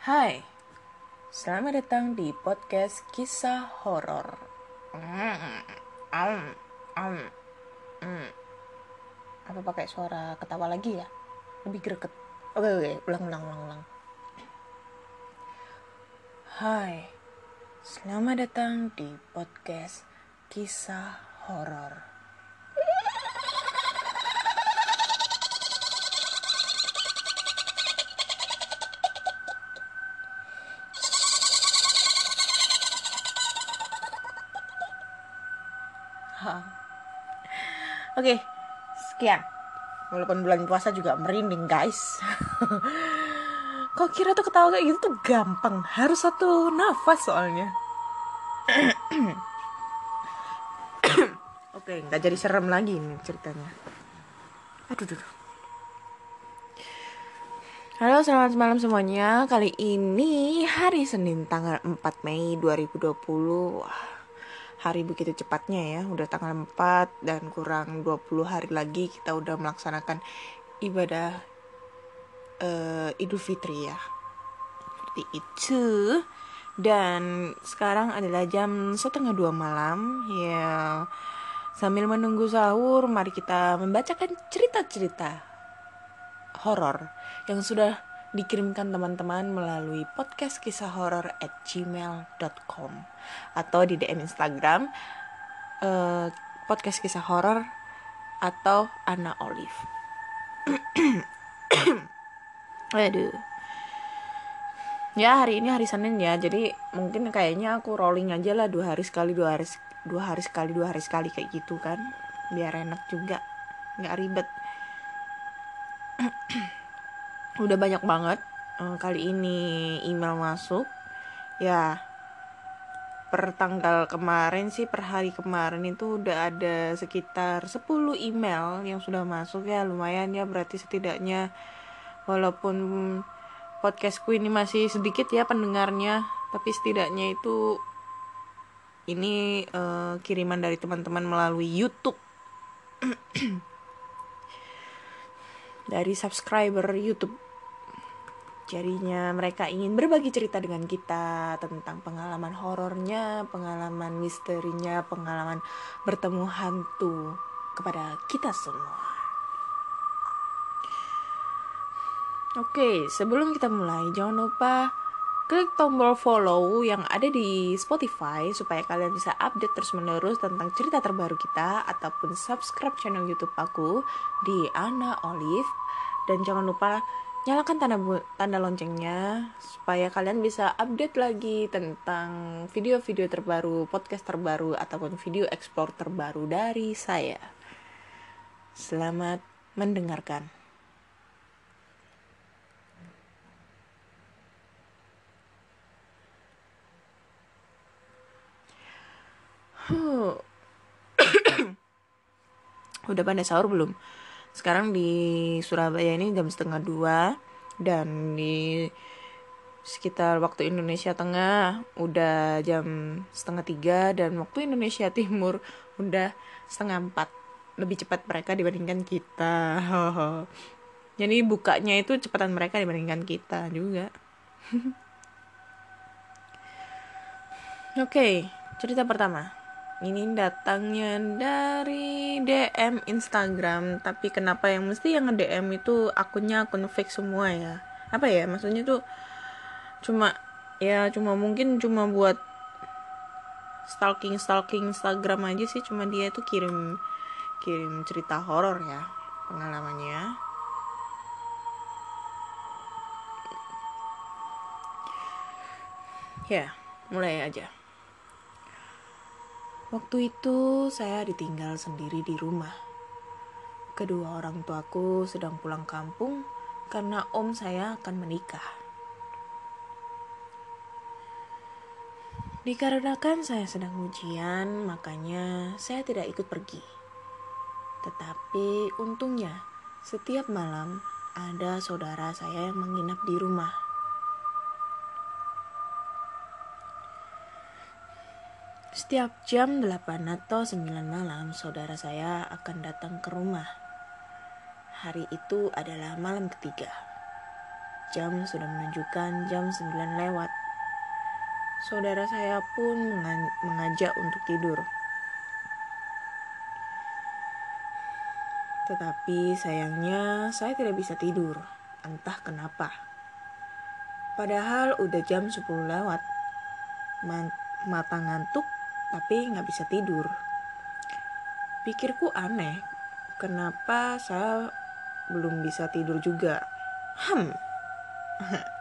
Hai, selamat datang di podcast kisah horor. Mm, um, um, mm. Apa pakai suara ketawa lagi ya? Lebih greget. Oke oke, ulang ulang ulang ulang. Hai, selamat datang di podcast kisah horor. Oke, sekian. Walaupun bulan puasa juga merinding guys. Kok kira tuh ketawa kayak gitu tuh gampang. Harus satu nafas soalnya. Oke, nggak jadi serem lagi nih ceritanya. Aduh, aduh. Halo, selamat malam semuanya. Kali ini hari Senin tanggal 4 Mei 2020. Wah, hari begitu cepatnya ya udah tanggal 4 dan kurang 20 hari lagi kita udah melaksanakan ibadah uh, Idul Fitri ya. Seperti itu. Dan sekarang adalah jam setengah dua malam ya. Sambil menunggu sahur mari kita membacakan cerita-cerita horor yang sudah dikirimkan teman-teman melalui podcast kisah horor at gmail.com atau di DM Instagram uh, podcast kisah horor atau Anna Olive. Aduh. Ya hari ini hari Senin ya, jadi mungkin kayaknya aku rolling aja lah dua hari sekali dua hari dua hari sekali dua hari sekali kayak gitu kan, biar enak juga, nggak ribet udah banyak banget uh, kali ini email masuk. Ya per tanggal kemarin sih per hari kemarin itu udah ada sekitar 10 email yang sudah masuk ya. Lumayan ya berarti setidaknya walaupun podcastku ini masih sedikit ya pendengarnya tapi setidaknya itu ini uh, kiriman dari teman-teman melalui YouTube. Dari subscriber YouTube. Jadinya mereka ingin berbagi cerita dengan kita tentang pengalaman horornya, pengalaman misterinya, pengalaman bertemu hantu kepada kita semua. Oke, sebelum kita mulai, jangan lupa klik tombol follow yang ada di Spotify supaya kalian bisa update terus-menerus tentang cerita terbaru kita ataupun subscribe channel YouTube aku di Ana Olive dan jangan lupa nyalakan tanda tanda loncengnya supaya kalian bisa update lagi tentang video-video terbaru, podcast terbaru ataupun video explore terbaru dari saya. Selamat mendengarkan. Udah pada sahur belum? Sekarang di Surabaya ini jam setengah dua dan di sekitar waktu Indonesia Tengah udah jam setengah tiga dan waktu Indonesia Timur udah setengah empat lebih cepat mereka dibandingkan kita. Jadi bukanya itu cepatan mereka dibandingkan kita juga. Oke okay, cerita pertama. Ini datangnya dari DM Instagram tapi kenapa yang mesti yang nge-DM itu akunnya akun fake semua ya? Apa ya? Maksudnya tuh cuma ya cuma mungkin cuma buat stalking stalking Instagram aja sih cuma dia tuh kirim kirim cerita horor ya pengalamannya. Ya mulai aja Waktu itu saya ditinggal sendiri di rumah. kedua orang tuaku sedang pulang kampung karena om saya akan menikah. Dikarenakan saya sedang ujian, makanya saya tidak ikut pergi. Tetapi untungnya, setiap malam ada saudara saya yang menginap di rumah. Setiap jam 8 atau 9 malam, saudara saya akan datang ke rumah. Hari itu adalah malam ketiga. Jam sudah menunjukkan jam 9 lewat. Saudara saya pun mengajak untuk tidur. Tetapi sayangnya saya tidak bisa tidur, entah kenapa. Padahal udah jam 10 lewat. Mata ngantuk tapi nggak bisa tidur. Pikirku aneh, kenapa saya belum bisa tidur juga. Hmm.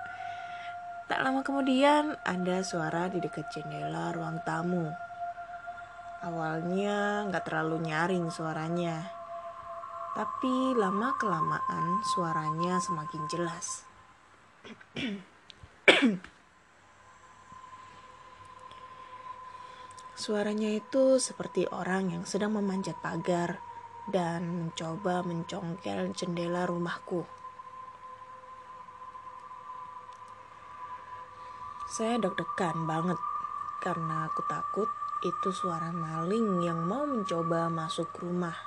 Tak lama kemudian ada suara di dekat jendela ruang tamu. Awalnya nggak terlalu nyaring suaranya. Tapi lama kelamaan suaranya semakin jelas. Suaranya itu seperti orang yang sedang memanjat pagar dan mencoba mencongkel jendela rumahku. Saya deg-degan banget karena aku takut itu suara maling yang mau mencoba masuk rumah.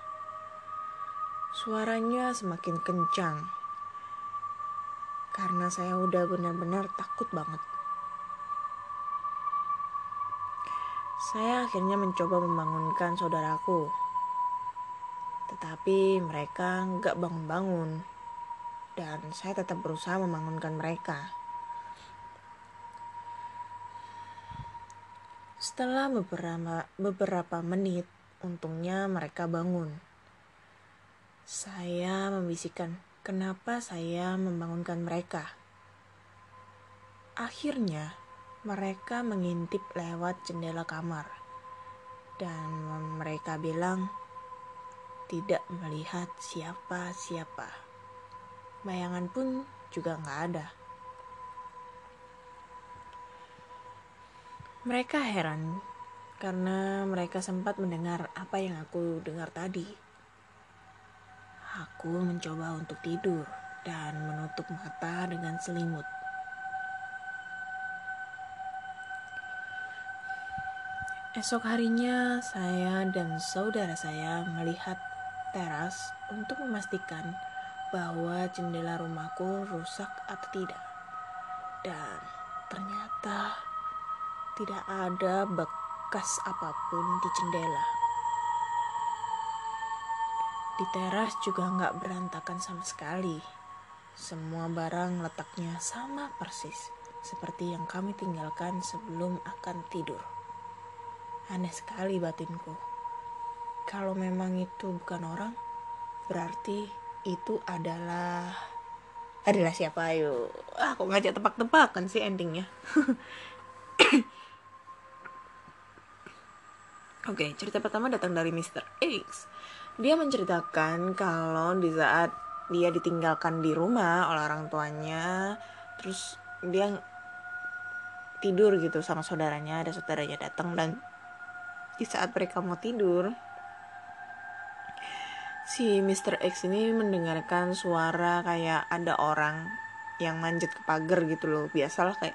Suaranya semakin kencang karena saya udah benar-benar takut banget. Saya akhirnya mencoba membangunkan saudaraku, tetapi mereka nggak bangun-bangun, dan saya tetap berusaha membangunkan mereka. Setelah beberapa, beberapa menit, untungnya mereka bangun. Saya membisikkan, kenapa saya membangunkan mereka. Akhirnya, mereka mengintip lewat jendela kamar. Dan mereka bilang, tidak melihat siapa-siapa. Bayangan pun juga nggak ada. Mereka heran karena mereka sempat mendengar apa yang aku dengar tadi. Aku mencoba untuk tidur dan menutup mata dengan selimut. Esok harinya, saya dan saudara saya melihat teras untuk memastikan bahwa jendela rumahku rusak atau tidak. Dan ternyata tidak ada bekas apa pun di jendela. Di teras juga nggak berantakan sama sekali. Semua barang letaknya sama persis seperti yang kami tinggalkan sebelum akan tidur. Aneh sekali batinku. Kalau memang itu bukan orang, berarti itu adalah adalah siapa ayo ah kok ngajak tebak-tebakan sih endingnya Oke, okay, cerita pertama datang dari Mr. X. Dia menceritakan kalau di saat dia ditinggalkan di rumah oleh orang tuanya, terus dia tidur gitu sama saudaranya, ada saudaranya datang dan di saat mereka mau tidur, si Mr. X ini mendengarkan suara kayak ada orang yang manjat ke pagar gitu loh. Biasalah kayak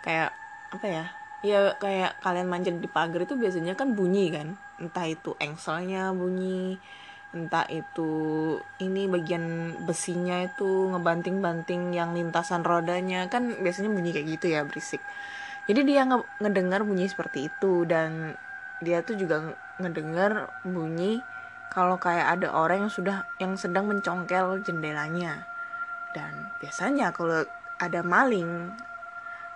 kayak apa ya? ya kayak kalian manjat di pagar itu biasanya kan bunyi kan entah itu engselnya bunyi entah itu ini bagian besinya itu ngebanting-banting yang lintasan rodanya kan biasanya bunyi kayak gitu ya berisik jadi dia nge ngedengar bunyi seperti itu dan dia tuh juga ngedengar bunyi kalau kayak ada orang yang sudah yang sedang mencongkel jendelanya. Dan biasanya kalau ada maling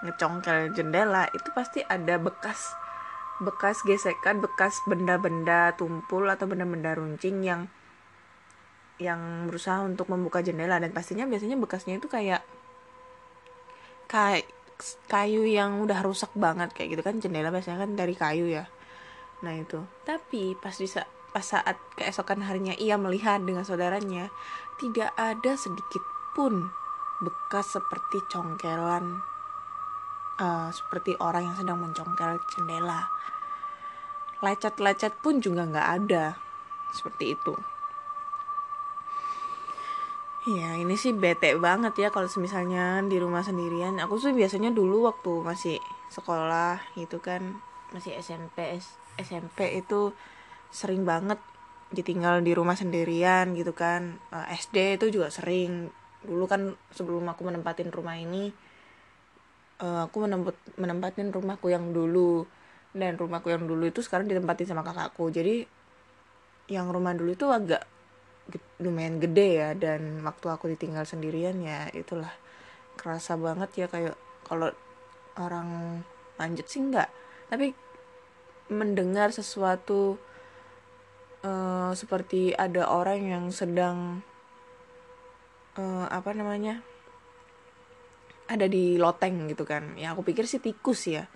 ngecongkel jendela itu pasti ada bekas bekas gesekan bekas benda-benda tumpul atau benda-benda runcing yang yang berusaha untuk membuka jendela. Dan pastinya biasanya bekasnya itu kayak kayak kayu yang udah rusak banget kayak gitu kan. Jendela biasanya kan dari kayu ya nah itu tapi pas bisa pas saat keesokan harinya ia melihat dengan saudaranya, tidak ada sedikit pun bekas seperti congkelan, uh, seperti orang yang sedang mencongkel jendela. Lecet-lecet pun juga nggak ada, seperti itu. Ya ini sih bete banget ya kalau misalnya di rumah sendirian. Aku tuh biasanya dulu waktu masih sekolah gitu kan masih SMP SMP itu sering banget ditinggal di rumah sendirian gitu kan. Eh, SD itu juga sering. Dulu kan sebelum aku menempatin rumah ini uh, aku menempat menempatin rumahku yang dulu. Dan rumahku yang dulu itu sekarang ditempatin sama kakakku. Jadi yang rumah dulu itu agak lumayan gede ya. Dan waktu aku ditinggal sendirian ya itulah. Kerasa banget ya kayak kalau orang lanjut sih enggak. Tapi mendengar sesuatu uh, seperti ada orang yang sedang uh, apa namanya ada di loteng gitu kan. Ya aku pikir sih tikus ya.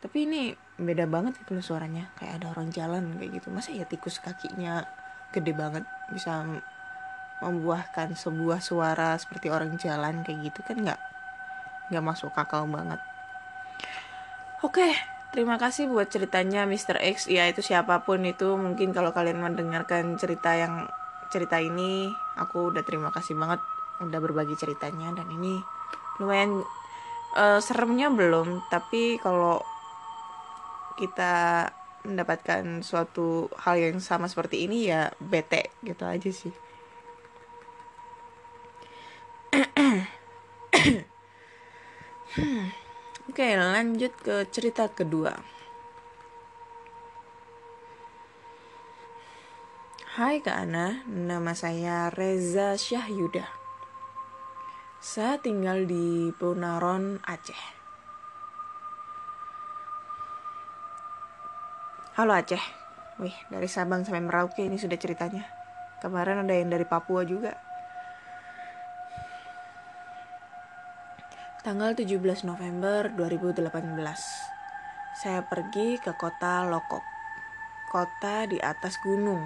Tapi ini beda banget gitu loh suaranya. Kayak ada orang jalan kayak gitu. Masa ya tikus kakinya gede banget? Bisa membuahkan sebuah suara seperti orang jalan kayak gitu kan nggak nggak masuk akal banget. Oke terima kasih buat ceritanya Mr. X. Ya itu siapa pun itu mungkin kalau kalian mendengarkan cerita yang cerita ini aku udah terima kasih banget udah berbagi ceritanya. Dan ini lumayan uh, seremnya belum tapi kalau kita mendapatkan suatu hal yang sama seperti ini ya bete gitu aja sih Oke lanjut ke cerita kedua Hai Kak Ana, nama saya Reza Syahyuda Saya tinggal di Punaron, Aceh Halo Aceh. Wih, dari Sabang sampai Merauke ini sudah ceritanya. Kemarin ada yang dari Papua juga. Tanggal 17 November 2018. Saya pergi ke kota Lokok. Kota di atas gunung.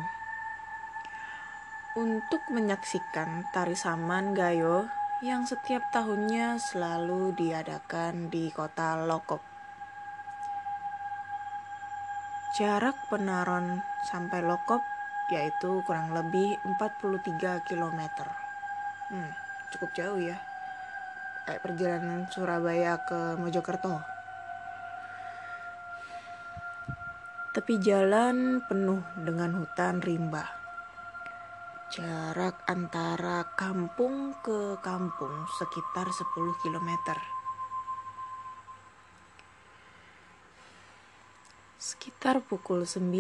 Untuk menyaksikan tari saman gayo yang setiap tahunnya selalu diadakan di kota Lokok. Jarak Penaron sampai Lokop yaitu kurang lebih 43 km. Hmm, cukup jauh ya. Kayak perjalanan Surabaya ke Mojokerto. Tepi jalan penuh dengan hutan rimba. Jarak antara kampung ke kampung sekitar 10 kilometer. Sekitar pukul 9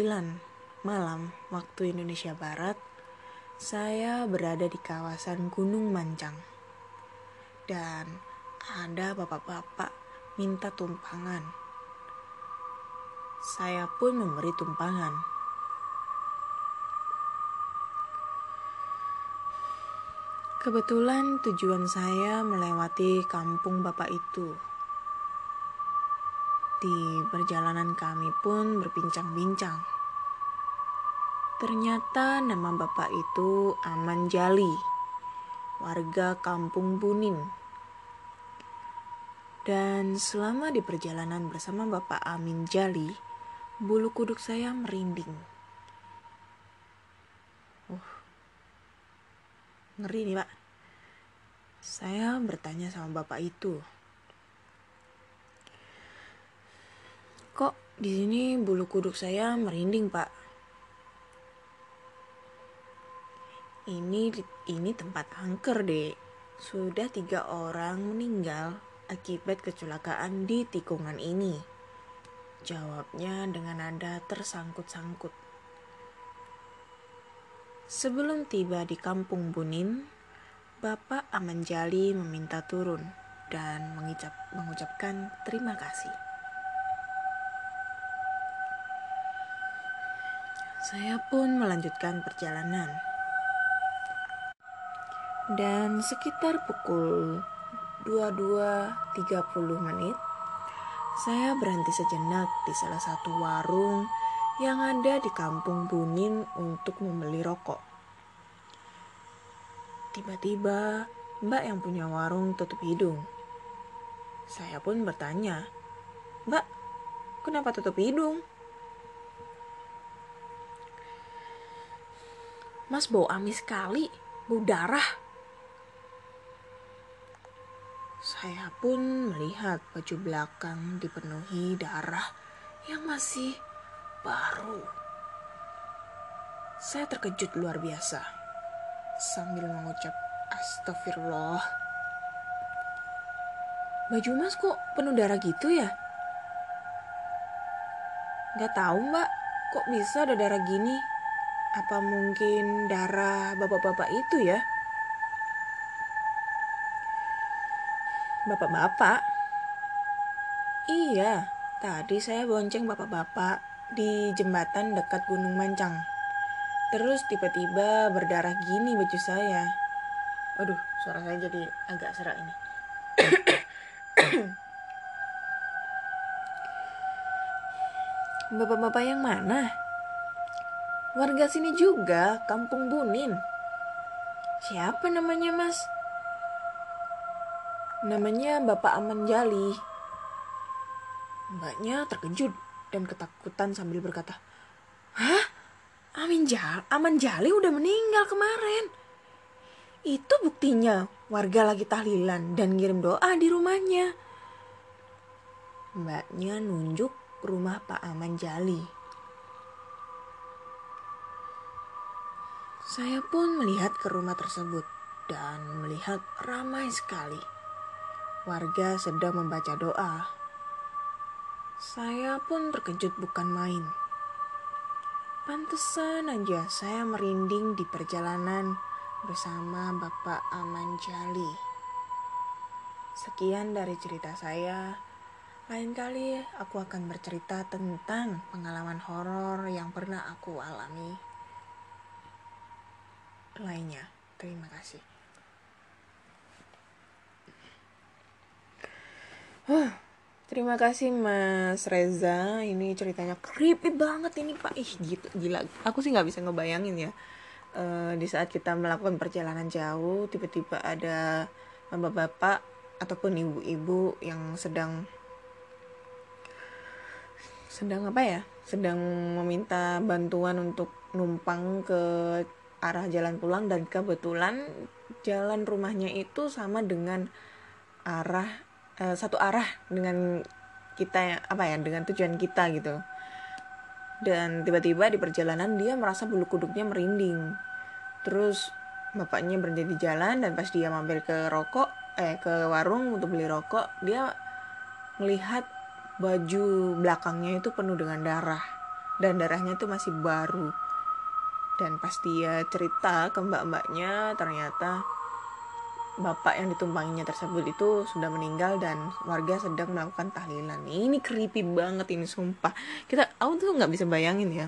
malam waktu Indonesia Barat, saya berada di kawasan Gunung Mancang. Dan ada bapak-bapak minta tumpangan. Saya pun memberi tumpangan. Kebetulan tujuan saya melewati kampung bapak itu. Di perjalanan kami pun berbincang-bincang. Ternyata nama bapak itu Aman Jali, warga kampung Bunin. Dan selama di perjalanan bersama Bapak Amin Jali, bulu kuduk saya merinding. Uh, ngeri nih pak. Saya bertanya sama bapak itu, Kok di sini bulu kuduk saya merinding, Pak? Ini ini tempat angker, Dek. Sudah tiga orang meninggal akibat kecelakaan di tikungan ini. Jawabnya dengan nada tersangkut-sangkut. Sebelum tiba di kampung Bunin, Bapak Amanjali meminta turun dan mengucap, mengucapkan terima kasih. Saya pun melanjutkan perjalanan. Dan sekitar pukul 22.30 menit, saya berhenti sejenak di salah satu warung yang ada di kampung Bunin untuk membeli rokok. Tiba-tiba mbak yang punya warung tutup hidung. Saya pun bertanya, Mbak, kenapa tutup hidung? Mas bau amis sekali, bau darah. Saya pun melihat baju belakang dipenuhi darah yang masih baru. Saya terkejut luar biasa sambil mengucap astagfirullah. Baju mas kok penuh darah gitu ya? Gak tahu mbak, kok bisa ada darah gini? Apa mungkin darah bapak-bapak itu ya? Bapak-bapak? Iya, tadi saya bonceng bapak-bapak di jembatan dekat Gunung Mancang. Terus tiba-tiba berdarah gini baju saya. Aduh, suara saya jadi agak serak ini. Bapak-bapak yang mana? Warga sini juga, Kampung Bunin. Siapa namanya, Mas? Namanya Bapak Aman Jali. Mbaknya terkejut dan ketakutan sambil berkata, Hah? Amin Jali, Aman Jali udah meninggal kemarin. Itu buktinya warga lagi tahlilan dan ngirim doa di rumahnya. Mbaknya nunjuk rumah Pak Aman Jali. Saya pun melihat ke rumah tersebut dan melihat ramai sekali. Warga sedang membaca doa. Saya pun terkejut bukan main. Pantesan aja saya merinding di perjalanan bersama Bapak Aman Jali. Sekian dari cerita saya. Lain kali aku akan bercerita tentang pengalaman horor yang pernah aku alami lainnya. Terima kasih. Terima kasih Mas Reza. Ini ceritanya creepy banget ini Pak. Ih gitu gila. Aku sih nggak bisa ngebayangin ya. Uh, di saat kita melakukan perjalanan jauh, tiba-tiba ada bapak-bapak ataupun ibu-ibu yang sedang sedang apa ya? Sedang meminta bantuan untuk numpang ke arah jalan pulang dan kebetulan jalan rumahnya itu sama dengan arah uh, satu arah dengan kita apa ya dengan tujuan kita gitu. Dan tiba-tiba di perjalanan dia merasa bulu kuduknya merinding. Terus bapaknya berhenti di jalan dan pas dia mampir ke rokok eh ke warung untuk beli rokok dia melihat baju belakangnya itu penuh dengan darah. Dan darahnya itu masih baru. Dan pas dia cerita ke mbak-mbaknya ternyata bapak yang ditumpanginya tersebut itu sudah meninggal dan warga sedang melakukan tahlilan. Ini creepy banget ini sumpah. Kita aku tuh nggak bisa bayangin ya.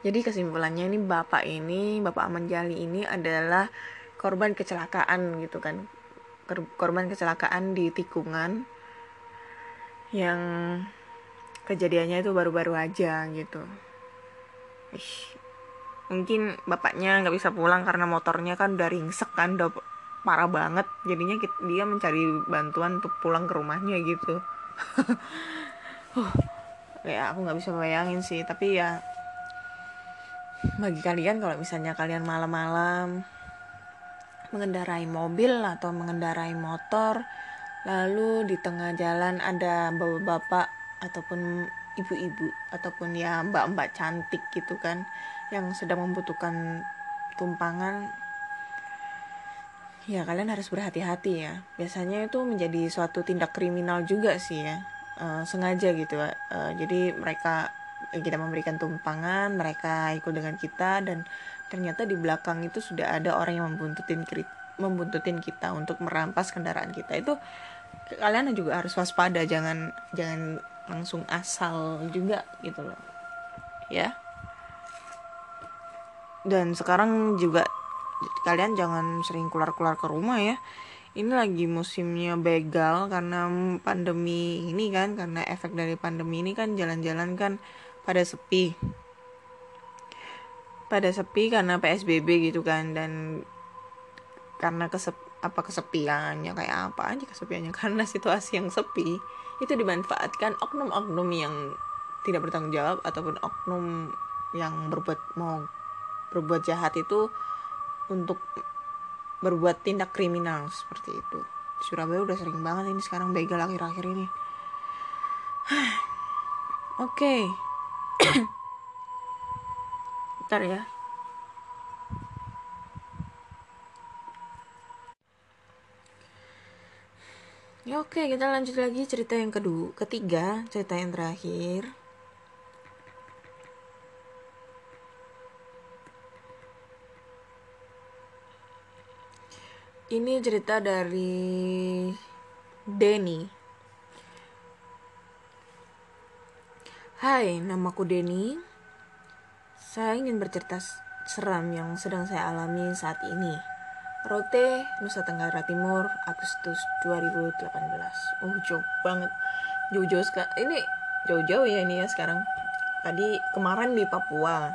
Jadi kesimpulannya ini bapak ini bapak Aman Jali ini adalah korban kecelakaan gitu kan. Korban kecelakaan di tikungan yang kejadiannya itu baru-baru aja gitu. Ish, mungkin bapaknya nggak bisa pulang karena motornya kan udah ringsek kan udah parah banget. Jadinya dia mencari bantuan untuk pulang ke rumahnya gitu. Uh, ya aku nggak bisa bayangin sih. Tapi ya bagi kalian kalau misalnya kalian malam-malam mengendarai mobil atau mengendarai motor lalu di tengah jalan ada bapak-bapak ataupun ibu-ibu ataupun ya mbak-mbak cantik gitu kan yang sedang membutuhkan tumpangan ya kalian harus berhati-hati ya. Biasanya itu menjadi suatu tindak kriminal juga sih ya. Uh, sengaja gitu uh, jadi mereka kita memberikan tumpangan mereka ikut dengan kita dan ternyata di belakang itu sudah ada orang yang membuntutin membuntutin kita untuk merampas kendaraan kita. Itu kalian juga harus waspada jangan jangan langsung asal juga gitu loh. Ya. Dan sekarang juga kalian jangan sering keluar-keluar ke rumah ya. Ini lagi musimnya begal karena pandemi ini kan karena efek dari pandemi ini kan jalan-jalan kan pada sepi. Pada sepi karena PSBB gitu kan dan karena kesep apa kesepiannya kayak apa aja kesepiannya. Karena situasi yang sepi itu dimanfaatkan oknum-oknum yang tidak bertanggung jawab ataupun oknum yang berbuat mau berbuat jahat itu untuk berbuat tindak kriminal seperti itu Surabaya udah sering banget ini sekarang begal akhir-akhir ini oke okay. Ntar ya. Ya oke, kita lanjut lagi cerita yang kedua, ketiga, cerita yang terakhir. Ini cerita dari Denny. Hai, namaku Denny. Saya ingin bercerita seram yang sedang saya alami saat ini. Rote, Nusa Tenggara Timur, Agustus 2018. Oh, jauh banget. Jauh-jauh. Ini jauh-jauh ya ini ya sekarang. Tadi kemarin di Papua.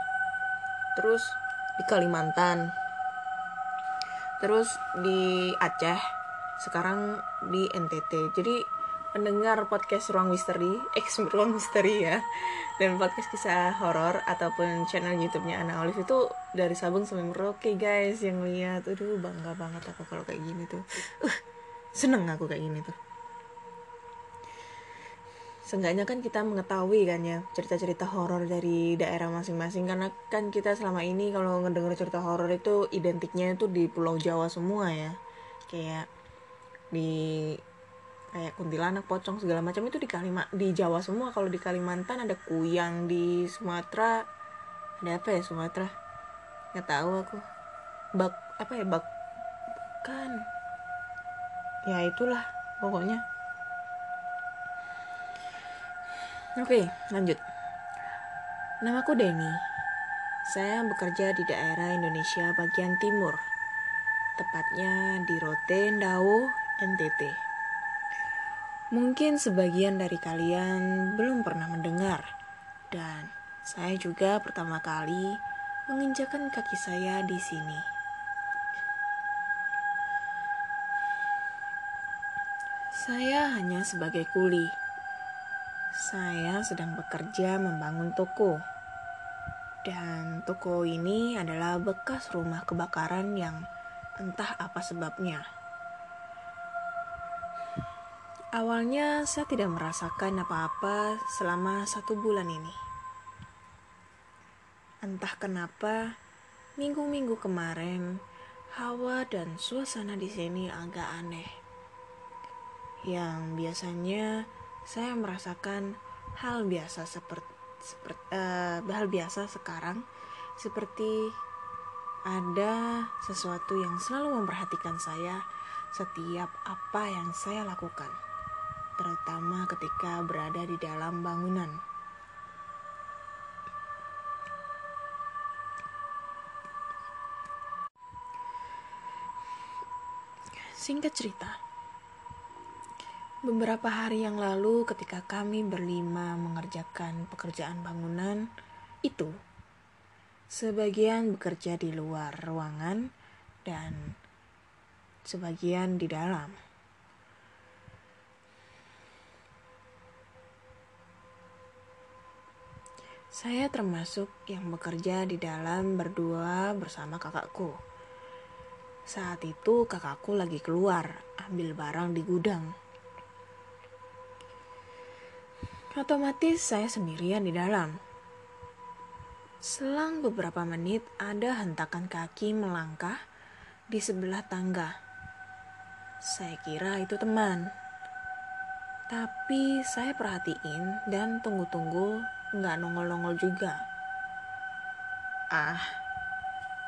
Terus di Kalimantan. Terus di Aceh. Sekarang di NTT. Jadi mendengar podcast Ruang Misteri, X Ruang Misteri ya, dan podcast kisah horor ataupun channel YouTube-nya Ana Olive itu dari Sabang sampai Merauke guys yang lihat, aduh bangga banget aku kalau kayak gini tuh, uh, seneng aku kayak gini tuh. Seenggaknya kan kita mengetahui kan ya cerita-cerita horor dari daerah masing-masing. Karena kan kita selama ini kalau ngedenger cerita horor itu identiknya itu di Pulau Jawa semua ya. Kayak di kayak kuntilanak pocong segala macam itu di Kalima di Jawa semua. Kalau di Kalimantan ada kuyang di Sumatera. Ada apa ya Sumatera? Nggak tahu aku. Bak apa ya? Bak kan. Ya itulah pokoknya oke lanjut namaku Denny saya bekerja di daerah Indonesia bagian timur tepatnya di Rotendao NTT Mungkin sebagian dari kalian belum pernah mendengar, dan saya juga pertama kali menginjakan kaki saya di sini. Saya hanya sebagai kuli. Saya sedang bekerja membangun toko. Dan toko ini adalah bekas rumah kebakaran yang entah apa sebabnya Awalnya saya tidak merasakan apa-apa selama satu bulan ini. Entah kenapa, minggu-minggu kemarin, hawa dan suasana di sini agak aneh. Yang biasanya saya merasakan hal biasa seperti, seperti uh, hal biasa sekarang seperti ada sesuatu yang selalu memperhatikan saya setiap apa yang saya lakukan terutama ketika berada di dalam bangunan. Singkat cerita, beberapa hari yang lalu, ketika kami berlima mengerjakan pekerjaan bangunan itu, sebagian bekerja di luar ruangan dan sebagian di dalam. Saya termasuk yang bekerja di dalam berdua bersama kakakku. Saat itu kakakku lagi keluar ambil barang di gudang. Otomatis saya sendirian di dalam. Selang beberapa menit ada hentakan kaki melangkah di sebelah tangga. Saya kira itu teman. Tapi saya perhatiin dan tunggu-tunggu nggak nongol-nongol juga. Ah,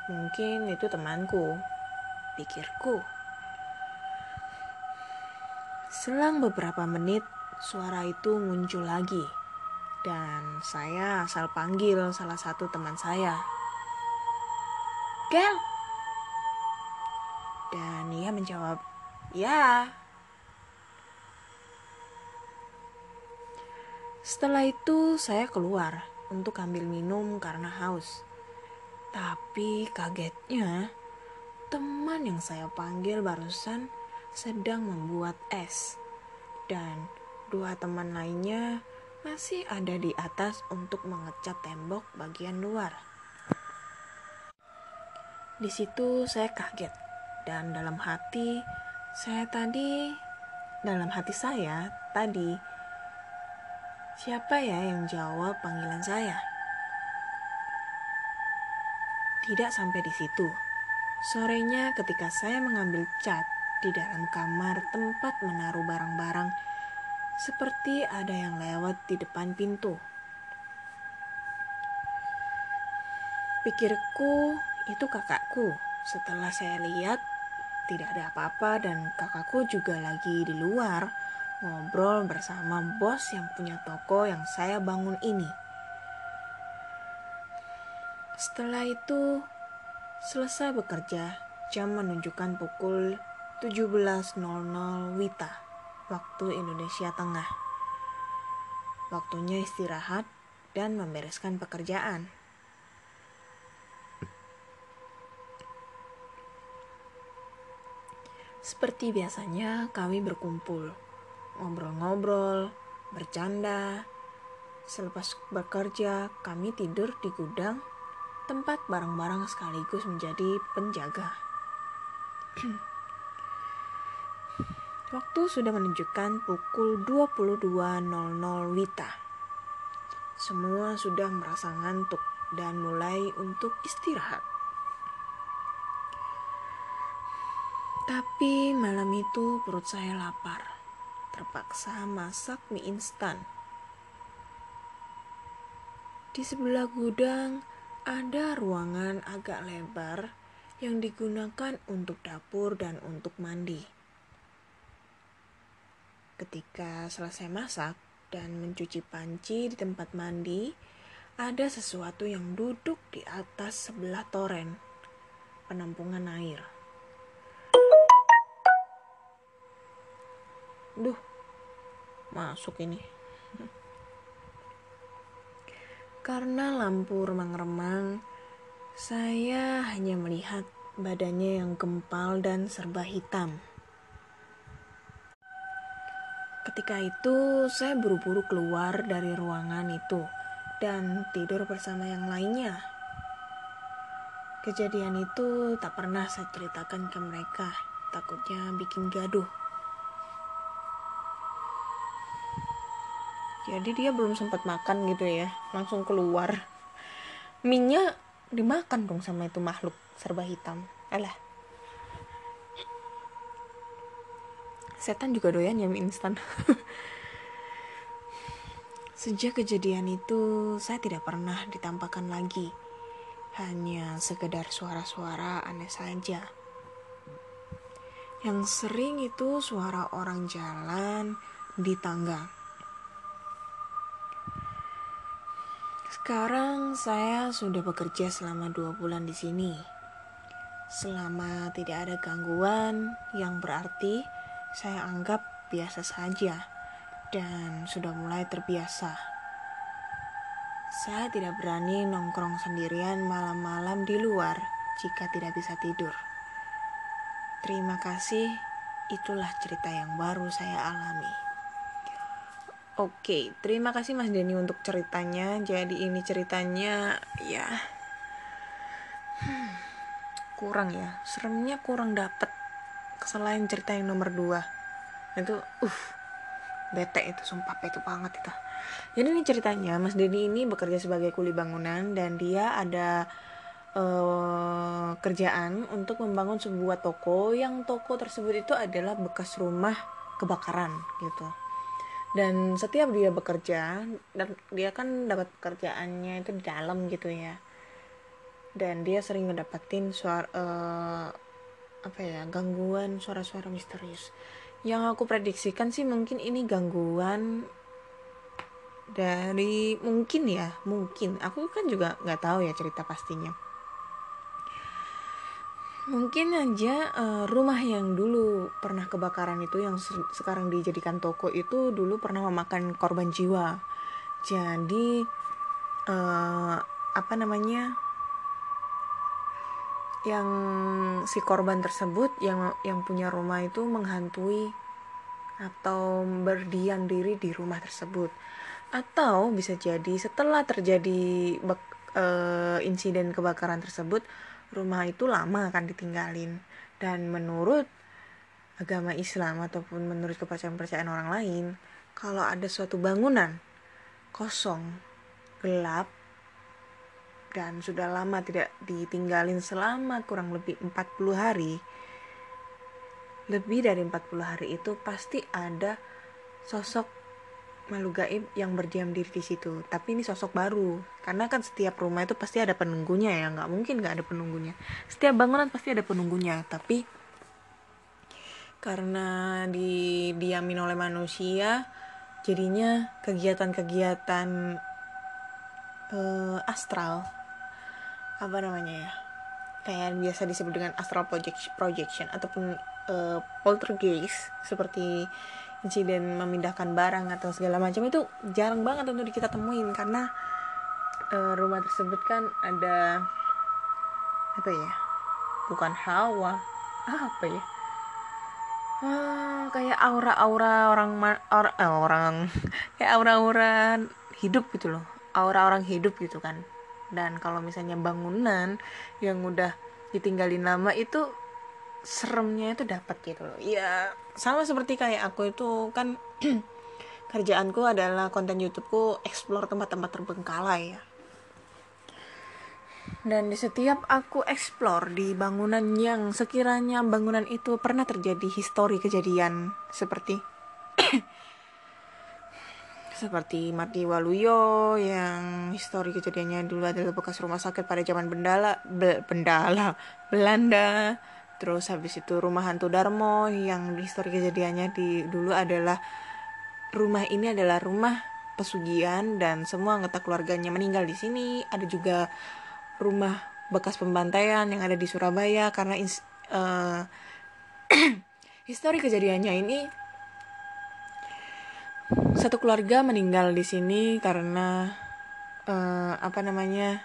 mungkin itu temanku, pikirku. Selang beberapa menit, suara itu muncul lagi. Dan saya asal panggil salah satu teman saya. Gel! Dan ia menjawab, ya. Setelah itu saya keluar untuk ambil minum karena haus. Tapi kagetnya, teman yang saya panggil barusan sedang membuat es. Dan dua teman lainnya masih ada di atas untuk mengecat tembok bagian luar. Di situ saya kaget dan dalam hati saya tadi dalam hati saya tadi siapa ya yang jawab panggilan saya? Tidak sampai di situ. Sorenya ketika saya mengambil cat di dalam kamar tempat menaruh barang-barang seperti ada yang lewat di depan pintu. Pikirku itu kakakku. Setelah saya lihat tidak ada apa-apa dan kakakku juga lagi di luar ngobrol bersama bos yang punya toko yang saya bangun ini. Setelah itu selesai bekerja, jam menunjukkan pukul 17.00 Wita waktu Indonesia Tengah. Waktunya istirahat dan membereskan pekerjaan. Seperti biasanya, kami berkumpul, ngobrol-ngobrol, bercanda. Selepas bekerja, kami tidur di gudang, tempat barang-barang sekaligus menjadi penjaga. Waktu sudah menunjukkan pukul 22.00 Wita. Semua sudah merasa ngantuk dan mulai untuk istirahat. Tapi malam itu perut saya lapar. Terpaksa masak mie instan. Di sebelah gudang ada ruangan agak lebar yang digunakan untuk dapur dan untuk mandi. Ketika selesai masak dan mencuci panci di tempat mandi, ada sesuatu yang duduk di atas sebelah toren penampungan air. Duh, masuk ini. Karena lampu remang-remang, saya hanya melihat badannya yang gempal dan serba hitam. Ketika itu, saya buru-buru keluar dari ruangan itu dan tidur bersama yang lainnya. Kejadian itu tak pernah saya ceritakan ke mereka, takutnya bikin gaduh. Jadi dia belum sempat makan gitu ya, langsung keluar. Minyak dimakan dong sama itu makhluk serba hitam. Alah. Setan juga doyan ya mie instan Sejak kejadian itu, saya tidak pernah ditampakkan lagi. Hanya sekedar suara-suara aneh saja. Yang sering itu suara orang jalan di tangga. Sekarang saya sudah bekerja selama dua bulan di sini. Selama tidak ada gangguan yang berarti saya anggap biasa saja dan sudah mulai terbiasa. Saya tidak berani nongkrong sendirian malam-malam di luar jika tidak bisa tidur. Terima kasih, itulah cerita yang baru saya alami. Oke, terima kasih Mas Denny untuk ceritanya. Jadi ini ceritanya ya hmm, kurang ya, seremnya kurang dapet selain cerita yang nomor dua. Itu uh bete itu sumpah itu banget itu. Jadi ini ceritanya Mas Denny ini bekerja sebagai kuli bangunan dan dia ada uh, kerjaan untuk membangun sebuah toko. Yang toko tersebut itu adalah bekas rumah kebakaran gitu. Dan setiap dia bekerja dan dia kan dapat pekerjaannya itu di dalam gitu ya. Dan dia sering ngedapatin suara uh, apa ya gangguan suara-suara misterius. Yang aku prediksikan sih mungkin ini gangguan dari mungkin ya mungkin. Aku kan juga nggak tahu ya cerita pastinya. Mungkin aja uh, rumah yang dulu pernah kebakaran itu yang se sekarang dijadikan toko itu dulu pernah memakan korban jiwa. Jadi uh, apa namanya yang si korban tersebut yang yang punya rumah itu menghantui atau berdiam diri di rumah tersebut. Atau bisa jadi setelah terjadi uh, insiden kebakaran tersebut rumah itu lama akan ditinggalin. Dan menurut agama Islam ataupun menurut kepercayaan-kepercayaan orang lain kalau ada suatu bangunan kosong gelap dan sudah lama tidak ditinggalin selama kurang lebih 40 hari. Lebih dari 40 hari itu pasti ada sosok makhluk gaib yang berdiam diri di situ. Tapi ini sosok baru. Karena kan setiap rumah itu pasti ada penunggunya ya. Nggak mungkin nggak ada penunggunya. Setiap bangunan pasti ada penunggunya. Tapi karena didiamin oleh manusia jadinya kegiatan-kegiatan uh, astral apa namanya ya kayak biasa disebut dengan astral projection ataupun uh, poltergeist seperti insiden memindahkan barang atau segala macam itu jarang banget untuk kita temuin karena uh, rumah tersebut kan ada apa ya bukan hawa apa ya ah, kayak aura-aura orang or, eh, orang kayak aura-aura hidup gitu loh aura orang hidup gitu kan dan kalau misalnya bangunan yang udah ditinggalin lama itu seremnya itu dapat gitu loh. Ya sama seperti kayak aku itu kan kerjaanku adalah konten YouTubeku explore tempat-tempat terbengkalai ya. Dan di setiap aku explore di bangunan yang sekiranya bangunan itu pernah terjadi histori kejadian seperti seperti Marti Waluyo yang histori kejadiannya dulu adalah bekas rumah sakit pada zaman Bendala Be, Bendala Belanda. Terus habis itu rumah hantu Darmo yang histori kejadiannya di dulu adalah rumah ini adalah rumah pesugihan dan semua anggota keluarganya meninggal di sini. Ada juga rumah bekas pembantaian yang ada di Surabaya karena uh, histori kejadiannya ini satu keluarga meninggal di sini karena uh, apa namanya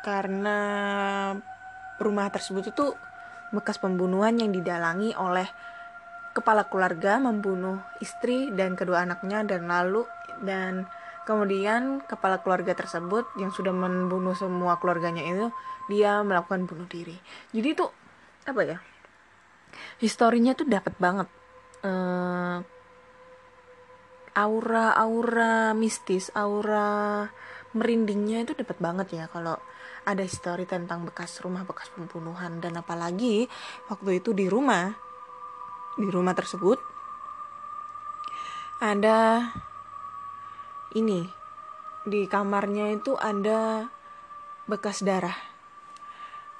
karena rumah tersebut itu bekas pembunuhan yang didalangi oleh kepala keluarga membunuh istri dan kedua anaknya dan lalu dan kemudian kepala keluarga tersebut yang sudah membunuh semua keluarganya itu dia melakukan bunuh diri. Jadi itu apa ya historinya tuh dapat banget. Uh, aura-aura mistis, aura merindingnya itu dapat banget ya kalau ada histori tentang bekas rumah bekas pembunuhan. Dan apalagi waktu itu di rumah di rumah tersebut ada ini di kamarnya itu ada bekas darah.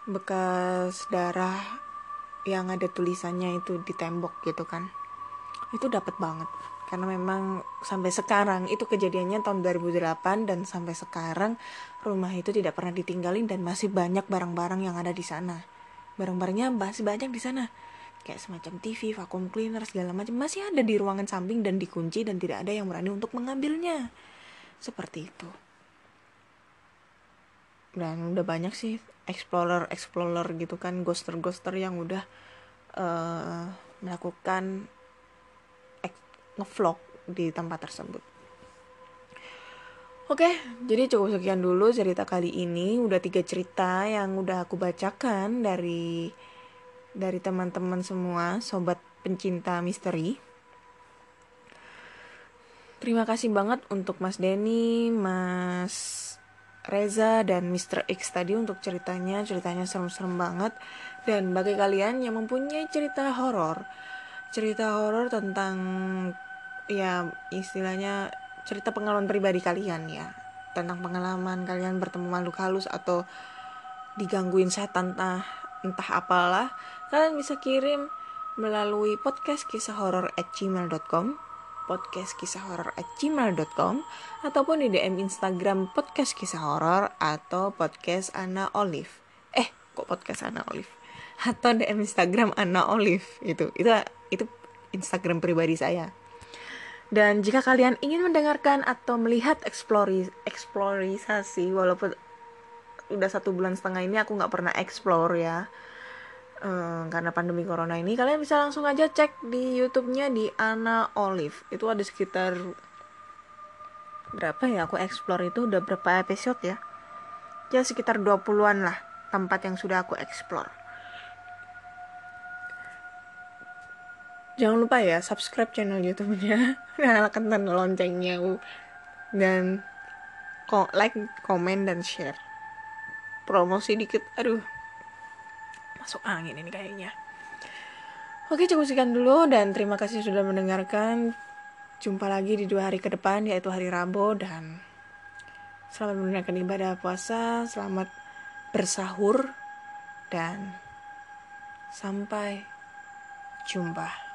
Bekas darah yang ada tulisannya itu di tembok gitu kan. Itu dapat banget. Karena memang sampai sekarang itu kejadiannya tahun 2008 dan sampai sekarang rumah itu tidak pernah ditinggalin dan masih banyak barang-barang yang ada di sana. Barang-barangnya masih banyak di sana. Kayak semacam TV, vacuum cleaner segala macam. Masih ada di ruangan samping dan dikunci dan tidak ada yang berani untuk mengambilnya. Seperti itu dan udah banyak sih explorer explorer gitu kan ghoster ghoster yang udah uh, melakukan ngevlog di tempat tersebut. Oke, jadi cukup sekian dulu cerita kali ini. Udah tiga cerita yang udah aku bacakan dari dari teman-teman semua, sobat pencinta misteri. Terima kasih banget untuk Mas Denny, Mas Reza dan Mr. X tadi untuk ceritanya. Ceritanya serem-serem banget. Dan bagi kalian yang mempunyai cerita horor, cerita horor tentang ya istilahnya cerita pengalaman pribadi kalian ya tentang pengalaman kalian bertemu makhluk halus atau digangguin setan entah entah apalah kalian bisa kirim melalui podcast kisah horor at gmail.com podcast kisah horor at gmail.com ataupun di DM Instagram podcast kisah horor atau podcast Ana Olive. Eh kok podcast Ana Olive? Atau DM Instagram Ana Olive. Itu itu itu Instagram pribadi saya. Dan jika kalian ingin mendengarkan atau melihat eksplori, eksplorisasi, walaupun udah satu bulan setengah ini aku nggak pernah explore ya, um, karena pandemi corona ini, kalian bisa langsung aja cek di YouTube-nya di Anna Olive. Itu ada sekitar berapa ya aku explore itu udah berapa episode ya? Ya sekitar 20-an lah tempat yang sudah aku explore. jangan lupa ya subscribe channel YouTube-nya nyalakan tanda loncengnya dan like, komen dan share. Promosi dikit, aduh masuk angin ini kayaknya. Oke cukup sekian dulu dan terima kasih sudah mendengarkan. Jumpa lagi di dua hari ke depan yaitu hari Rabu dan selamat menunaikan ibadah puasa, selamat bersahur dan sampai jumpa.